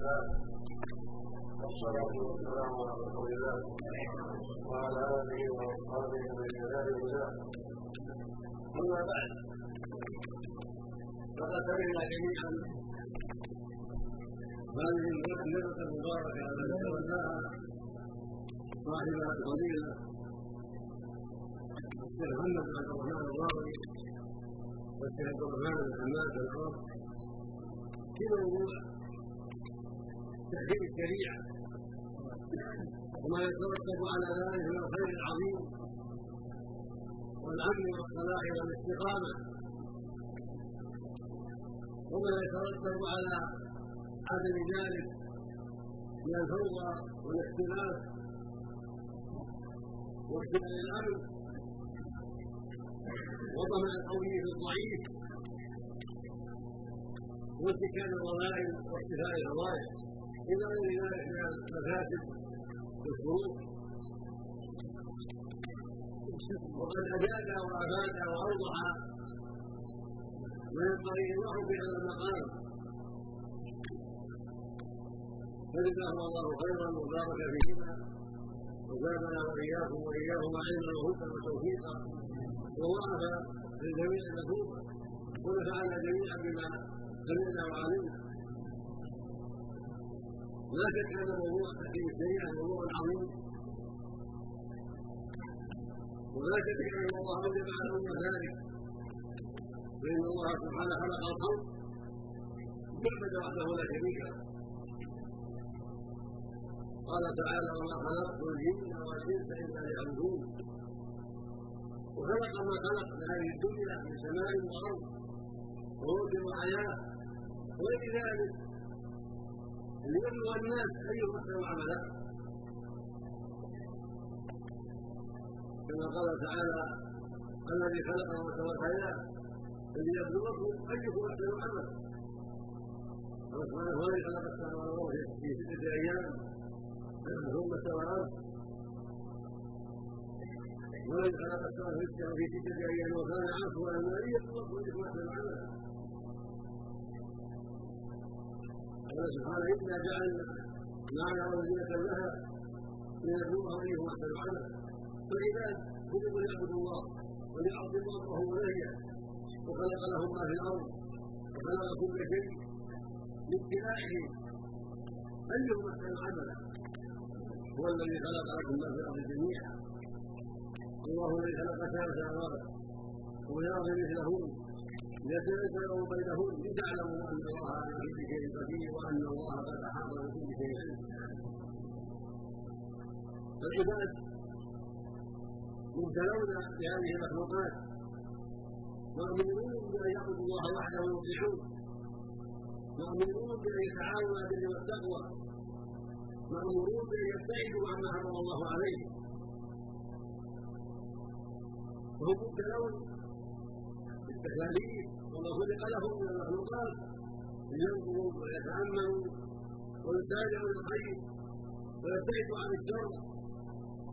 الله والصلاة والسلام على رسول الله وعلى آله وأصحابه ومن اهتدى بهداه أما بعد فقد سمعنا جميعا هذه الليلة المباركة التي تولاها صاحب الفضيلة الشيخ محمد بن عبد الرحمن الراوي والشيخ عبد الرحمن بن حماد العرب في موضوع تحكيم الشريعة. وما يترتب على ذلك من الخير العظيم والأمن والصلاح والاستقامة. وما يترتب على عدم ذلك من الفوضى والاختلاف. واختلال الأمن. وطمع القوي الضعيف. واتكال الضلائل واختفاء الفضائل إلى غير من المفاسد والشرور وقد اجاد وأفاد وأوضح ما ينبغي الله في هذا المقام. فجزاه الله خيرا وبارك فيهما. وزادنا وإياكم وإياهما علما وهدى وتوفيقا. ووهب للجميع المثوبه ونفعنا جميعا بما سمعنا وعلمنا. لا شك ان موضوع تحكيم الشريعه موضوع عظيم ولا شك ان الله على الامه ذلك فان الله سبحانه خلق الخلق يعبد وحده لا شريك له قال تعالى وما خلقت الجن والانس الا ليعبدون وخلق ما خلق لهذه الدنيا من سماء وارض وروح وحياه وغير ذلك ليبلغ الناس ايهم احسن عملا كما قال تعالى الذي خلق الموت والحياة فليبلغكم ايكم احسن عملا قال سبحانه هو الذي خلق السماوات في ستة أيام ثم استوى. خلق السماوات في ستة أيام وكان على الماء ليبلغكم ايكم قال سبحانه انا جعلنا ما نرى زينة لها لنبلوهم ايهم أحسن عملا فالعباد هم ان يعبدوا الله وليعظموا ربهم ونهيه وخلق لهم ما في الأرض وخلق كل شيء لابتلاءهم أيهم أحسن عملا هو الذي خلق لكم ما في الأرض جميعا. الله الذي خلق سبع سماوات والارض مثلهن. يتنزل بينهن لتعلموا ان الله على كل شيء قدير وان الله قد احاط بكل شيء علما فالعباد مبتلون بهذه المخلوقات مأمورون بأن يعبدوا الله وحده ويطيعوه مأمورون بأن يتعاونوا على البر والتقوى مأمورون بأن يبتعدوا عما حرم الله عليه وهم مبتلون وما خلق لهم من المخلوقات لينظروا ويتأملوا ويسارعوا للخير ويبتعدوا عن الشر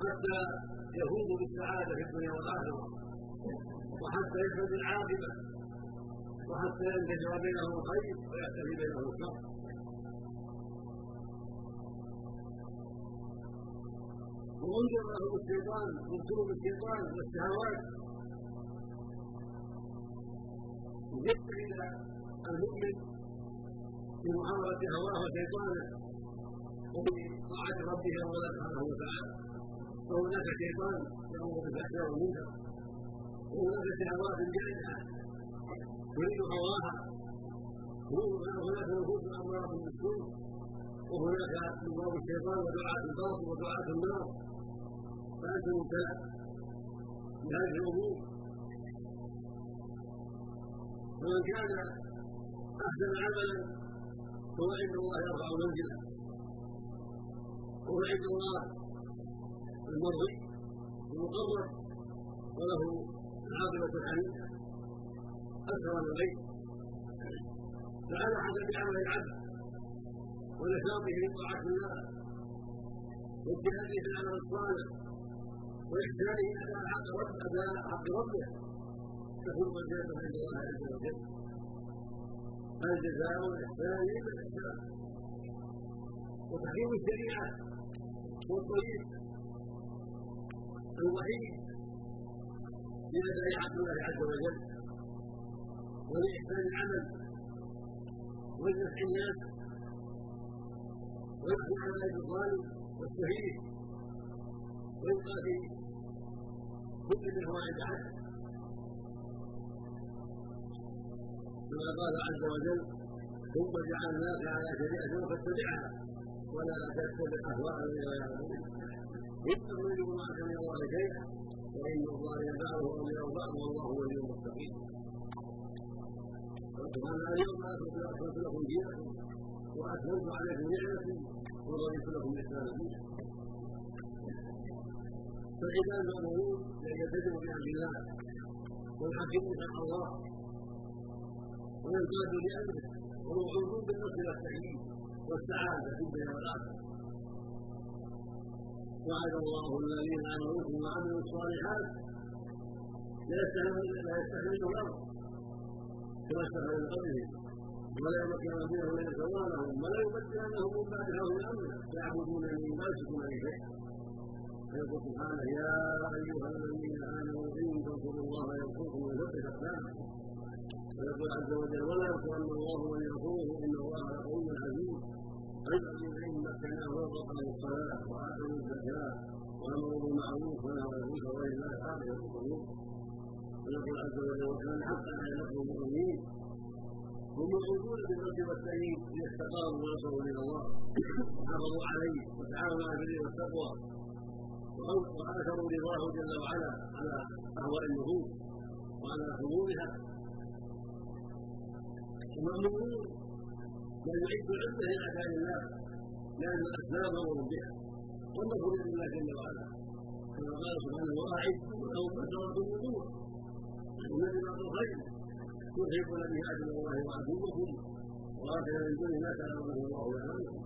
حتى يفوزوا بالسعادة في الدنيا والآخرة وحتى يثبت العاقبة وحتى ينتشر بينهم الخير ويختفي بينهم الشر. وانظر لهم الشيطان من الشيطان والشهوات المؤمن في محاربة هواه وشيطانه وبطاعة ربه ولا سبحانه وتعالى. وهناك شيطان يأمر بالفحشاء والمنكر وهناك شهوات جائعة تريد هواها. وهناك نفوس أمارة بالسوء. وهناك نظام الشيطان ودعاة الباطل ودعاة النار. فأنت مبتلى بهذه الأمور. فمن كان أحسن عملا فهو عند الله يرفع منزله وهو عند الله المرضي المقرب وله العاقبة الحميدة أكرم الغيب. فعلى حسب عمل العبد ونشاطه في طاعة الله واجتهاده في العمل الصالح رب أداء حق ربه. تكون منزلته عند الله عز وجل. الجزاء والإحسان بالإحسان وتحكيم الشريعة والطريق الوحيد إلى شريعه الله عز وجل. ولإحسان العمل ولنفع الناس ويحكم على الظالم والشهيد. ويبقى في كل منهما عند حد كما قال عز وجل ثم جعلناك على شريعه فاتبعها ولا تتبع اهواء الذين لا يعلمون ان معك من الله شيئا فان الله يدعه اولياء بعض والله ولي المتقين. وقال اليوم اكملت لكم دينكم واتممت عليكم نعمتي ورضيت لكم الاسلام دينا. فالعباد مامورون بان يلتزموا بامر الله ويحكموا شرع الله وينقادوا لامره وموعودون بالنصر والتأييد والسعادة في الدنيا والاخره وعد الله الذين آمنوا وعملوا الصالحات لا يستحملون الأرض كما استحمل من قبلهم ولا يمكن دينهم من سوالهم ولا يبدلنهم من بعد هول الامر يعبدونني ما يشركون شيئا فيقول سبحانه يا أيها الذين آمنوا إن تنصروا الله ينصركم ويثبت أقدامكم. ويقول عز وجل ولا يغفرن الله من يغفره إن الله لقوي عزيز. الذين ان مكناه وقاموا الصلاه واتوا الزكاة. وامروا بالمعروف ونهوا عن المنكر ولله عاقبه القلوب ويقول عز وجل وكان حقا على نصر المؤمنين. هم موجودون بالنصر والتأييد إذا استقاموا ونصروا من الله. وحافظوا عليه. وتعاونوا على البر والتقوى. وآثروا رضاه جل وعلا على أهواء النفوس. وعلى حضورها المأمورون بل يعد العزة لأعداء الله لأن الأسباب أمر بها والنصر لله جل وعلا كما قال سبحانه وأعدوا لهم من قوة النبي بعض الخير ترهبون به عدو الله وعدوكم وآخر من دون ما تعلمه الله يعلمكم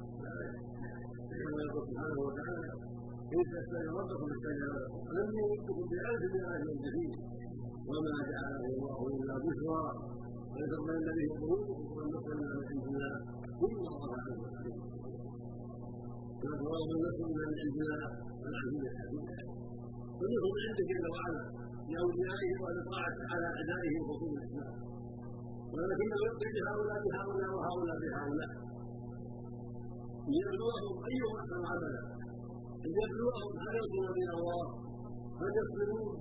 كما يقول سبحانه وتعالى إن تستجيبوا ربكم استجاب لكم ألم يمدكم بألف من أهل الجحيم وما جعله الله إلا بشرى قلوبكم والنصر من عند الله كل الله عز وجل والله النصر من عند الله العزيز الحكيم من عنده جل وعلا لاوليائه ولطاعه على اعدائه وخصوم الاسلام ولكنه يبقي بهؤلاء بهؤلاء وهؤلاء بهؤلاء ليبلوهم ايهم احسن عملا ليبلوهم هل يرجون من الله هل يصبرون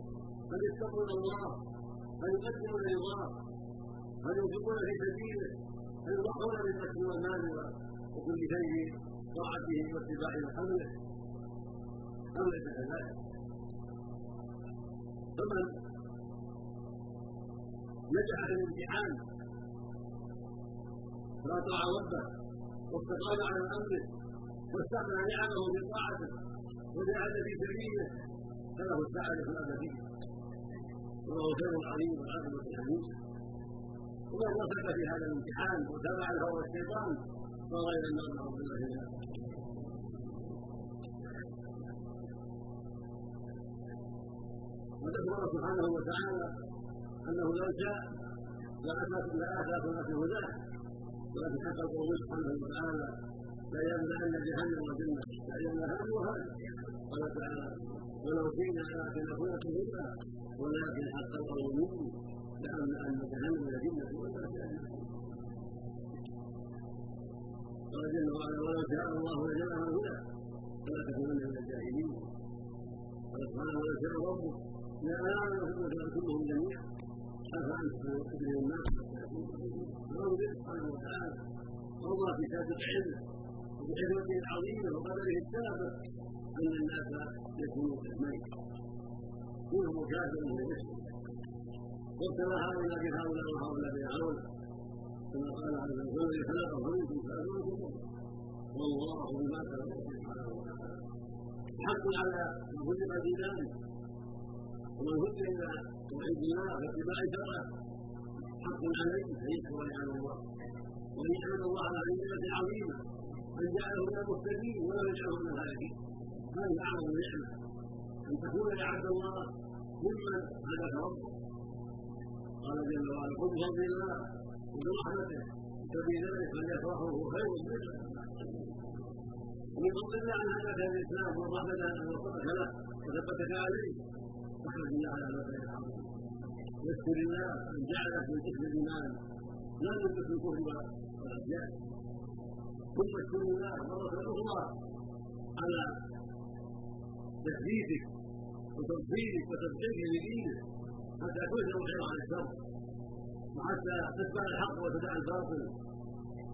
هل يتقون الله هل يقدمون رضاه هل ينفقون في سبيله هل يضحون بالنفس والمال وكل شيء طاعته واتباع محمده أم ليس كذلك؟ فمن نجح في الامتحان فأطاع ربه واستقام على أمره واستغنى نعمه بطاعته وجاهد في سبيله فله السعادة الأبدية وله خير عظيم والعاقبة الحميد ومن وفق في هذا الامتحان وتبع الهوى الشيطان فغير النار نعوذ بالله من اخبر سبحانه وتعالى أنه لو شاء لاتاكم في هداه. ولكن حتى القول سبحانه وتعالى لا يمنعن جهنم والجنه فإن هذا وهذا قال تعالى ولو شئنا لاتيناكم هدى ولكن حق القول منكم لأملأن جهنم والجنه والناس قال جل وعلا ولو شاء الله لجمعهم الهدى فلا تكونن من الجاهلين قال سبحانه ولو شاء ربك لا كلهم جميعا أفأنت تدري الناس به سبحانه وتعالى الله في كتاب العلم وبحكمته العظيمة وقدره السابق أن الناس يكونوا كالميت. منهم كافر من المسلم وابتلى هؤلاء بهؤلاء وهؤلاء بهؤلاء كما قال عز وجل خلقه. منكم فأبوكم والله بما تعملون سبحانه وتعالى. حق على من في ذلك ومن هدي إلى توحيد الله واتباع شرعه حق عليه ان يشكر نعم الله. وان يحمد الله على نعمه عظيمه من جعله من المهتدين ولم يجعله من الهالكين هذه أعظم نعمة. أن تكون يا عبد الله ممن هداك ربك قال جل وعلا قل بفضل الله وبرحمته ففي ذلك فليفرحوا هو خير منه ومن فضل الله ان هداك الإسلام ان وفقك له وثبتك عليه فاحمد الله على ما العظيم واشكر الله أن جعلك من قسم الإيمان لا قسم الكفر والعصيان ثم اشكر الله مره أخرى على تثبيتك وتنصيرك وتبقيك لدينك حتى تنشر الخير عن الشر وحتى تتبع الحق وتدع الباطل.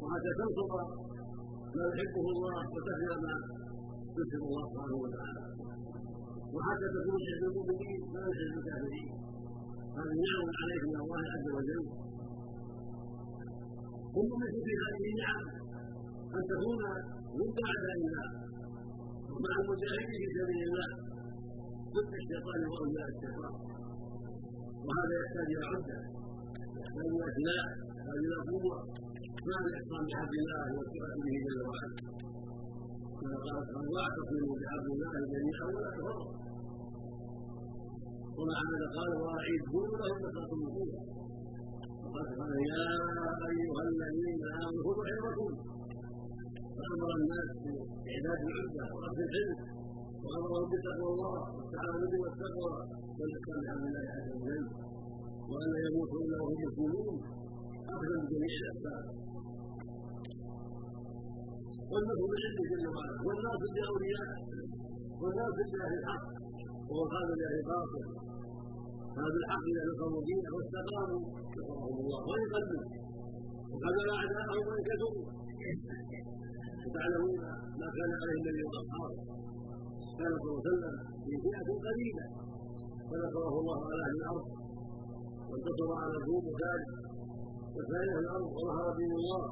وحتى تنصر ما يحبه الله وتكفر ما يسر الله سبحانه وتعالى. وحتى تكون عند المؤمنين ما يحب الكافرين. هذه نعم عليك من الله عز وجل. ثم مثل في هذه النعم أن تكون ضد اعداء الله. ومع المجاهدين في سبيل الله. ضد الشيطان وأولياء الشيطان وهذا يحتاج إلى عده يحتاج إلى سلاح يحتاج إلى قوه مع الاحصان بحبل الله والثقه به جل وعلا كما قال سبحانه واعتصموا بحبل الله جميعا ولا تفرقوا ومع هذا قال واعدوا لهم ما استطعتم وقال سبحانه يا ايها الذين امنوا خذوا حذركم فامر الناس باعداد العده واخذ العلم وامرهم بتقوى الله والتعاون والتقوى والاحسان بامر الله عز وجل وأن يموتوا إلا وهم مسلمون. اخذا بجميع الاسباب والنصر بعلمه جل وعلا والناصر باوليائه والناصر بأهل الحق. وهو خالد باهل الباطل هذا الحق اذا نصروا دينه واستقاموا نصرهم الله. وان قلوا وخذل اعداءهم وان كثروا وتعلمون ما كان عليه النبي واصحابه كان صلى الله عليه وسلم في فئة قليلة. فنصره الله على أهل الأرض وانتصر على الروم وكان أهل الأرض وظهر دين الله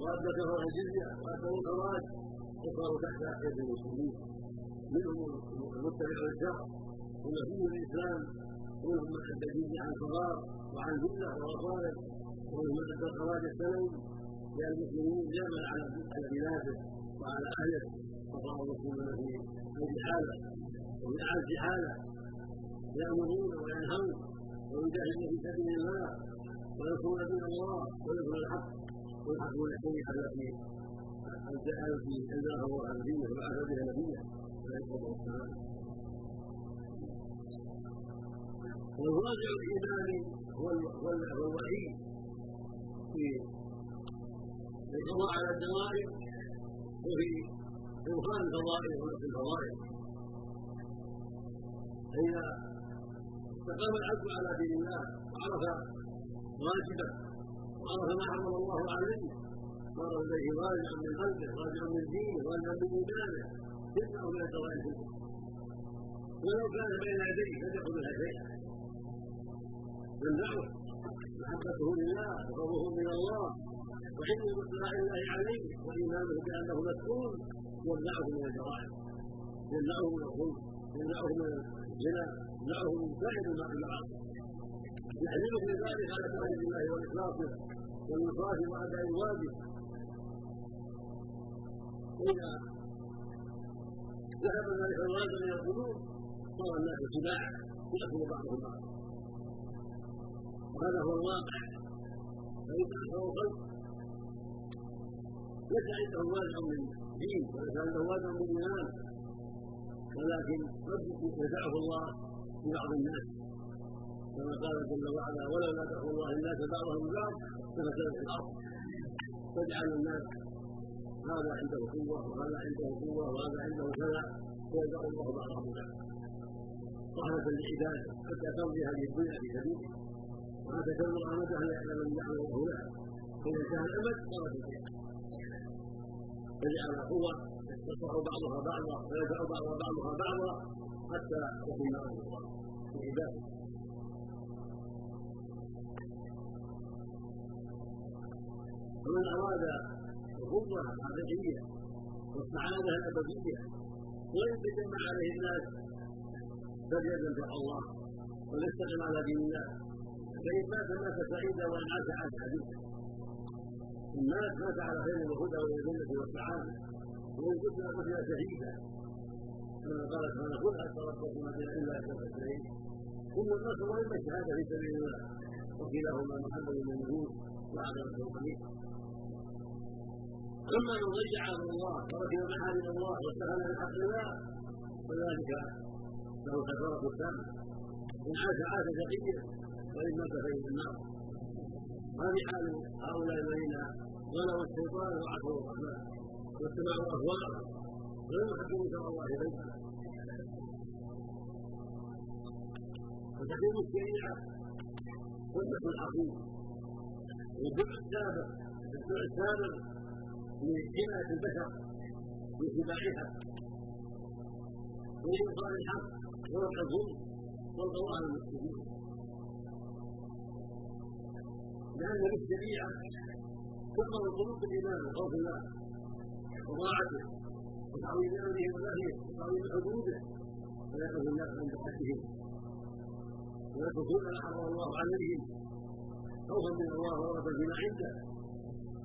وأدى كفر الجزيه واتوا الخراج وصاروا تحت يد المسلمين. منهم المتبع للشرع ونبي الإسلام ومنهم من أدى الجزيه عن صغار وعن ذله ومصالح ومنهم من أدى الخراج السنوي لأن المسلمين جمع على بلاده وعلى اهله فصار المسلمون في هذه حاله وفي اعز حاله يامرون وينهون ويجاهدون في سبيل الله وينصرون دين الله وينصرون الحق والحق والحكمه التي التي انزلها الله على دينه وبعث بها نبيه عليه الصلاه والسلام والراجع الايمان هو الوحيد في القضاء على الدوائر وفي إبطال الفضائل ونفس الفضائل فإذا استقام العبد على دين الله وعرف واجبه وعرف ما حرم الله عليه صار إليه راجعا من قلبه راجعا من دينه راجعا من إيمانه يمنع من الدوائر ولو كان بين يديه لم يكن لها شيئا يمنعه محبته لله وقربه من الله. وعلم باطلاع الله عليه وايمانه بانه مسؤول. يمنعه من الجرائم. يمنعه من الظلم يمنعه من الزنا. يمنعه من سائر المعاصي في ذلك على توحيد الله والإخلاص والنصاح واداء الواجب واذا ذهب ذلك الواجب من القلوب صار الناس سباعا ياكل بعضهم بعضا وهذا هو الواقع. فإن أكثر الخلق ليس عنده وازع من دين وليس عنده وازع من ايمان ولكن قد يدعه الله في بعض الناس. كما قال جل وعلا ولولا دعوا الله الناس بعضهم ببعض لفسدت الأرض. فجعل الناس هذا عنده قوة وهذا عنده قوة وهذا عنده كذا. فيدع الله بعضهم ببعض رحمه لعباده حتى تمضي هذه الدنيا في سبيله وهذا كان امده ان يعلم من يعلم الله لها فإذا انتهى الامد صارت الحياة فجعل قوة يصفح بعضها بعضا ويدع بعضها بعضها بعضا حتى يكون أمر الله في عباده فمن أراد القوة الحقيقية والسعادة الأبدية وإن تجمع عليه الناس فليتبع الله وليستقم على دين الله. فإن مات مات سعيدا وإن عاش عاش حديثا الناس مات على خير الهدى والجنة والسعادة. وإن كنت قتل شهيدا كما قال سبحانه قل حتى ربكم ما بين إلا كفتين ثم النصر وإما الشهادة في سبيل الله. وكلاهما محمد من النجوم وعلى التوحيد اما من ضيع أمر الله. وركب محارم الله واستغل بحق الله فذلك له كفاره تامه إن عاش عاش شقيا وان مات فإن النار هذه حال هؤلاء الذين ظلموا الشيطان وعصوا الرحمن واتبعوا اهواءهم ولم يحكموا شرع الله بينهم فتكون الشريعة حجه عظيم والدفع السابق الدفع السابق لحمايه البشر من اتباعها وإبطال الحق ورفع الظلم والقضاء على المسلمين. لأن بالشريعة تقر القلوب بالإيمان وخوف الله. وطاعته وتعظيم أمره ونهيه وتعظيم حدوده. ويقف الناس عند حدهم ويتركون ما حرم الله عليهم خوفا من الله ورغبا بما عنده.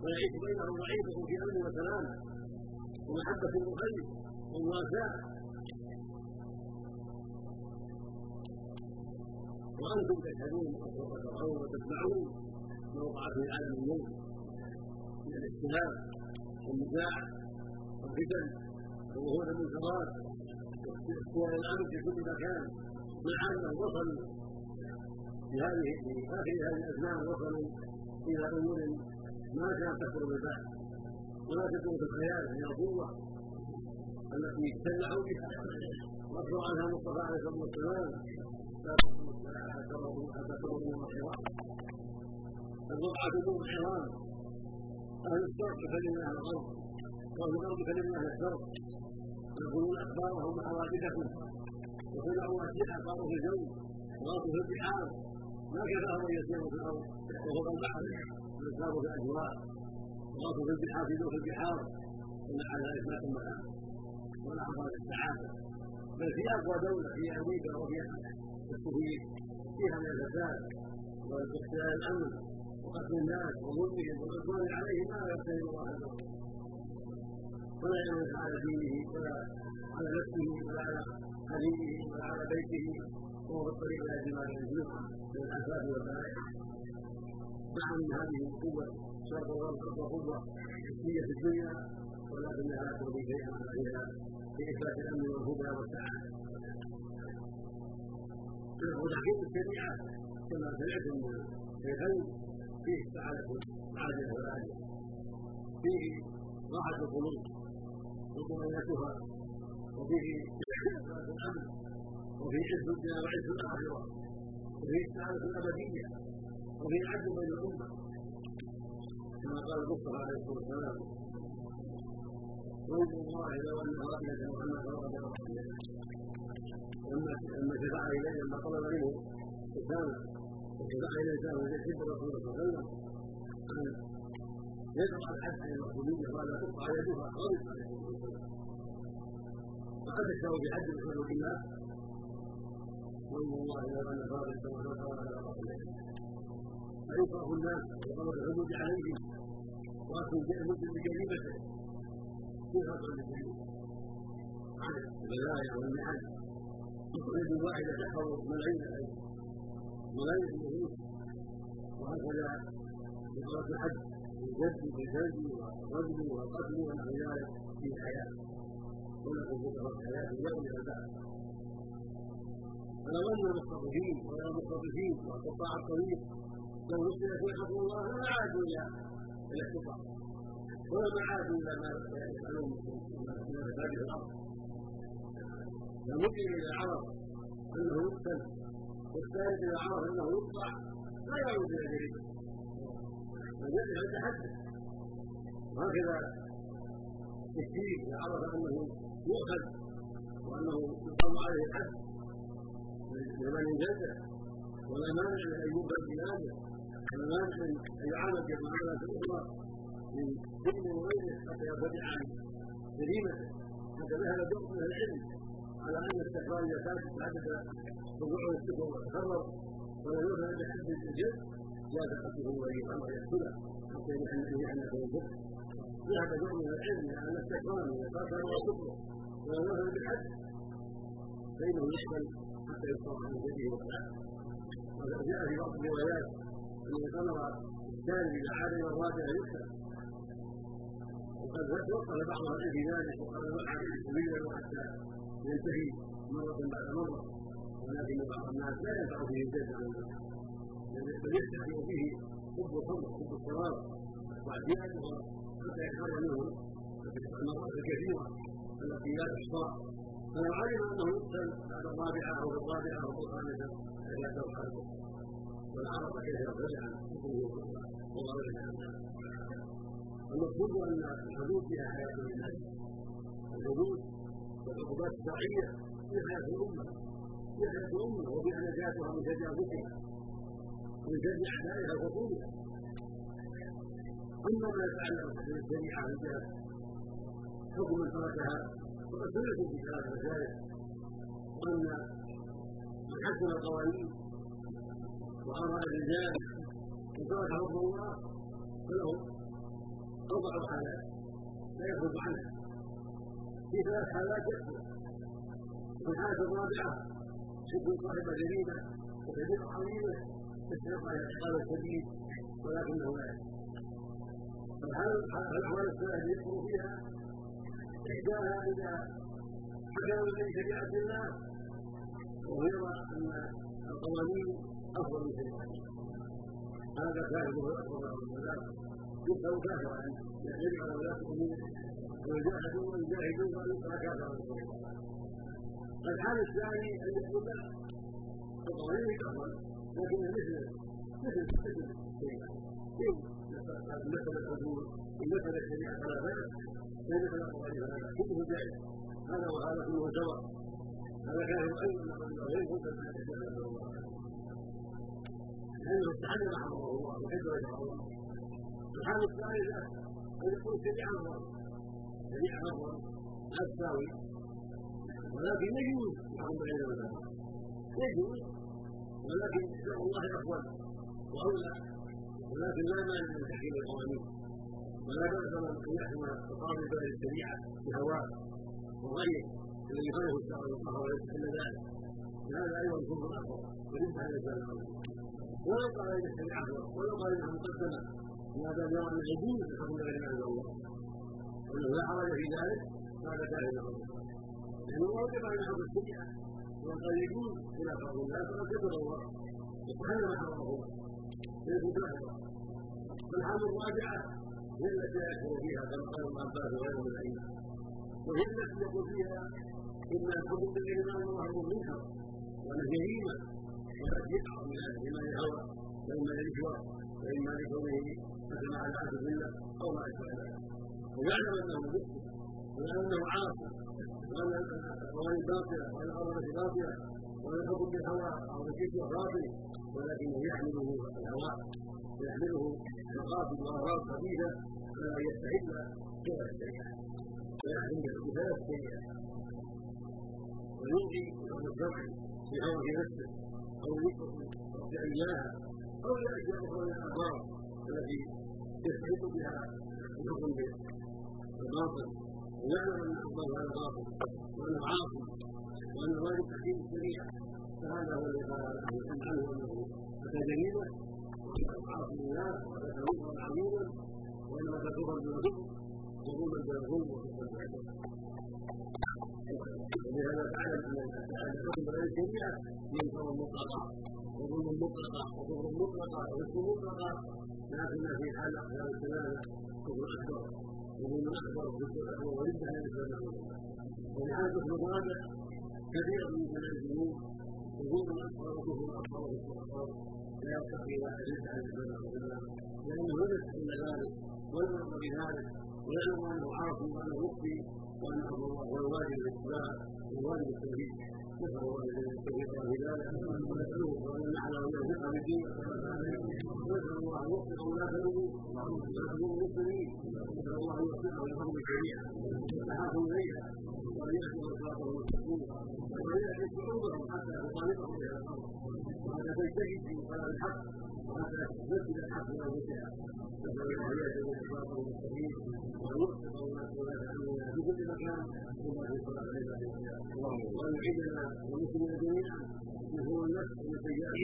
ويعيش بينهم ضعيفة في أمن وسلامة ومحبة الخير والمواساة وأنتم تشهدون وترون وتسمعون. وقع في العالم اليوم من الاختلاف والنزاع والفتن وظهور المنكرات واختيار الامر في كل مكان. مع انهم وصلوا في هذه في آخر هذه الأزمان وصلوا إلى أمور ما كانت تخطر بالبال ولا تكون في الخيال من القوه التي تدلعوا بها. واخبر عنها المصطفى عليه الصلاه والسلام لا تروا من الحرام البقعه دون حرام أهل الشرق الغرب واهل الغرب يكلمون أهل الشرق يقولون اخبارهم وحوادثهم وسمعوا اشياء قالوا في الجو وغاصوا في البحار ما كفاهم ان يسيروا في الأرض وفوق البحر ويساروا في الاجواء وغاصوا في البحار في دوح البحار ان على اثبات المكان ولا افراد السعاده بل في اقوى دوله هي أمريكا وفي السوفيت فيها من الفساد واختلال الامن وقتل الناس وظلمهم والعدوان عليهم ما لا يفترض الله عنهم ولا يملك على دينه ولا على نفسه ولا على حبيبه ولا على بيته. وهو في الطريق إلى جمال الجنوب من الافات والبلاء. نعم هذه القوة شرط الغرب قوه حسيه في الدنيا. ولكنها لا تغني شيئا عن غيرها في اثبات الأمن والهدى والسعادة. وتحكيم الشريعه كما سمعتم من الشيخين فيه سعاده عاجله وآجله فيه راحة القلوب وطمأنينتها وفيه الأمن. وفيه عز الدنيا وعز الآخرة. وفيه السعادة الأبدية. وفيه العدل بين الأمة. كما قال المصطفى عليه الصلاة والسلام ويد الله لو أن رأيك وان فرغ برحمته لما شفع اليه لما طلب منه. اسامه وشفع اليه اسامه يحب رسول الله صلى الله عليه وسلم. ان يدعو الحد عن المخزوميه قال تقطع يدها غضب عليه فقد اشتروا بحد من الله. وان الله لو ان فرغ السماوات فرغ برحمته فيصرف الناس وطلب الحدود عليهم واخذ المسلم بجريمته. في خطر الجريمه عن البلايا والمحن يد واحدة تحفظ ملايين الأيام. ملايين النفوس وهكذا إقامة الحج بالجد بالجد والرجل والقتل ونحو ذلك في الحياة. ولكم ذكر الحياة يوم البعث فلو أن المستضعفين وغير المستضعفين وقطاع الطريق لو نزلت وحده الله لما عادوا إلى الاحتفاظ ولما عادوا إلى ما يفعلون من مساجد الأرض فممكن اذا عرف أنه يقتل والثالث اذا عرف أنه يقطع لا يعود إلى جريمه بل يتحدث. وهكذا الشريك اذا عرف أنه يؤخذ وأنه يقام عليه الحد. لمن جلده ولا مانع أن ينبذ بلاده ولا مانع أن يعامل كمعامله أخرى من سجن وغيره حتى يرتدع عن جريمته. حتى ذهب جزء من العلم. على أن استقرار الزكاه تعدد رجوع السفر وتكرر ولا يؤمن بحد الجد لا تقتله ولي الامر يقتله حتى يعلم أنه يكفر ذهب جزء من العلم أن استقرار اذا كفر وكفر ولا يؤمن بحد فإنه يقبل حتى يصرف عن جده وفعله وقد جاء في بعض الروايات أن الامر الثاني اذا عاد إلى الرابع يقتل وقد توقف بعض أهل في ذلك وقال وقع سبيلا وحتى ينتهي مره بعد مرة. ولكن بعض الناس لا ينفع فيه الجد عن بل يستحي به حب الخمر حب الشراب واعتيادها حتى يخرج منه المرات الكثيره التي لا تحصى فلو علم أنه يقتل بعد الرابعة أو الرابعه أو الخامسه فلا قلبه والعرب كيف يخرج عن حكمه وغيره المقصود أن الحدود فيها حياة للناس الحدود والعقوبات الشرعية في حياه الأمة في حياه الأمة وفيها نجاتها من تجاوزها من شر أعدائها وخطوبها اما ما يتعلق بالشريعه عند حكم من تركها وقد سمعتم في ثلاث مسائل وان من حكم القوانين وامر الرجال وترك حكم الله فله أربع حالات لا يخرج عنها. في ثلاث حالات يكفر الحاله الرابعه شكر صاحب جريمه وكبيره عظيمه يستحق العقاب الشديد ولكنه لا يكفر الأحوال الثلاثه يكفر فيها؟ احداها اذا حكم من شريعة الله ويرى أن القوانين أفضل من شريعة هذا كافر الاكبر والسلام يسأل كافرا يحتج على ولاة الأمور ويجاهدوا ويجاهدوا فأن يقرأ كافرا الحال الثاني يقول لا القوانين كفر لكن مثل مثل مثل مثل الحدود مثل الشريعة فلا بأس مثل القوانين فلا بأس كله جائز هذا وهذا كله سواء هذا كافر أيضا من غير مدة لأنه استحل ما حرمه الله وحب وجه الله الحال الثالثة أن يكون شريعة أفضل شريعة أفضل لا تساوي ولكن يجوز يحكم بين العلماء يجوز ولكن شرع الله أفضل وأولى. ولكن لا مانع من تحكيم القوانين. ولا بأس من أن يحكم القاضي بين الشريعة بهواه وغيره. الذي خلقه الشرع والقهر ويستحل ذلك. هذا أيضا كفر أكبر وينفع الإنسان ولو قال إن الشريعة أفضل ولو قال إنها مقدمة. دام يرى الحكم بغير ما انزل الله وانه لا حرج في ذلك هذا كافر لأنه وجب ان يحفظ الشريعه وقد يجوز خلاف الناس وقد كتب الله. وسبحان ما حرمه الله فيكون كافرا فالحال الراجعه هي التي يكفر فيها كما قال ابن عباس وغيره من الأئمة. وهي التي يقول فيها ان الحكم بغير ما الله منكر وانه جريمة. والتي يقع من أهل الهوى. وإما للاشواء وإما لكونه مثل على عهد بالله أو ما أشبه ذلك. ويعلم أنه مسلم ويعلم أنه عاصي وان القوانين باطله وان الأمر باطله وان الحكم بالهوى أو بالكفر باطل ولكنه يحمله الهوى ويحمله مقاصد واغراض خبيثه على ان يستحل خلاف الشريعه ويحكم بثلاث الشريعه ويلغي الامر الشرعي في هوى نفسه أو يكفر اياها أو ياتي أخرى من الاضرار التي يستحق بها. الحكم بالباطل ويعلم أن الله هذا باطل وانه عاصي وأن واجب تحكيم الشريعه فهذا هو الذي قال عنه أنه اتى جريمه وانه عاصي لله واتى كبيرا عظيما وانما تكبر بالظلم وظلما بالظلم وكفر ولهذا تعلم أن الحكم بغير الشريعه ينكر مطلقا وظلم مطلقا وكفر مطلقا ورزق مطلقا لكن في حال اقسام الثلاثه كفر أكبر. وظلم اكبر وكفر اكبر ورد عن الاسلام ولهذا كثير من الذنوب وظلم اصغر وكفر اصغر وكفر اصغر لا يرتقي إلى الاسلام لأنه لم يستحل ذلك ولم يرضى بذلك ويعلم انه عاصي وانه مخفي وان أمر الله هو الواجب الاتباع والواجب التوحيد نسال ذلك ونساله ان يجعل ويوفق بالدين ونسال الله ان يوفق الأمور ولاة المسلمين نسال الله ان يوفقهم لفضل الشريعه والتحاكم اليها وان يهدوا صراطه المستقيم وان يهدي شعوبهم حتى تطالبهم إلى الأرض وحتى تجتهد في طلب الحق وحتى تنفذ الحق إلى وجهها نسال الله ان المستقيم وان يوفق ولاة امرنا في كل مكان ثم في صلاه العباد وان يعيدنا والمسلمين جميعا من هو النفس والسيئات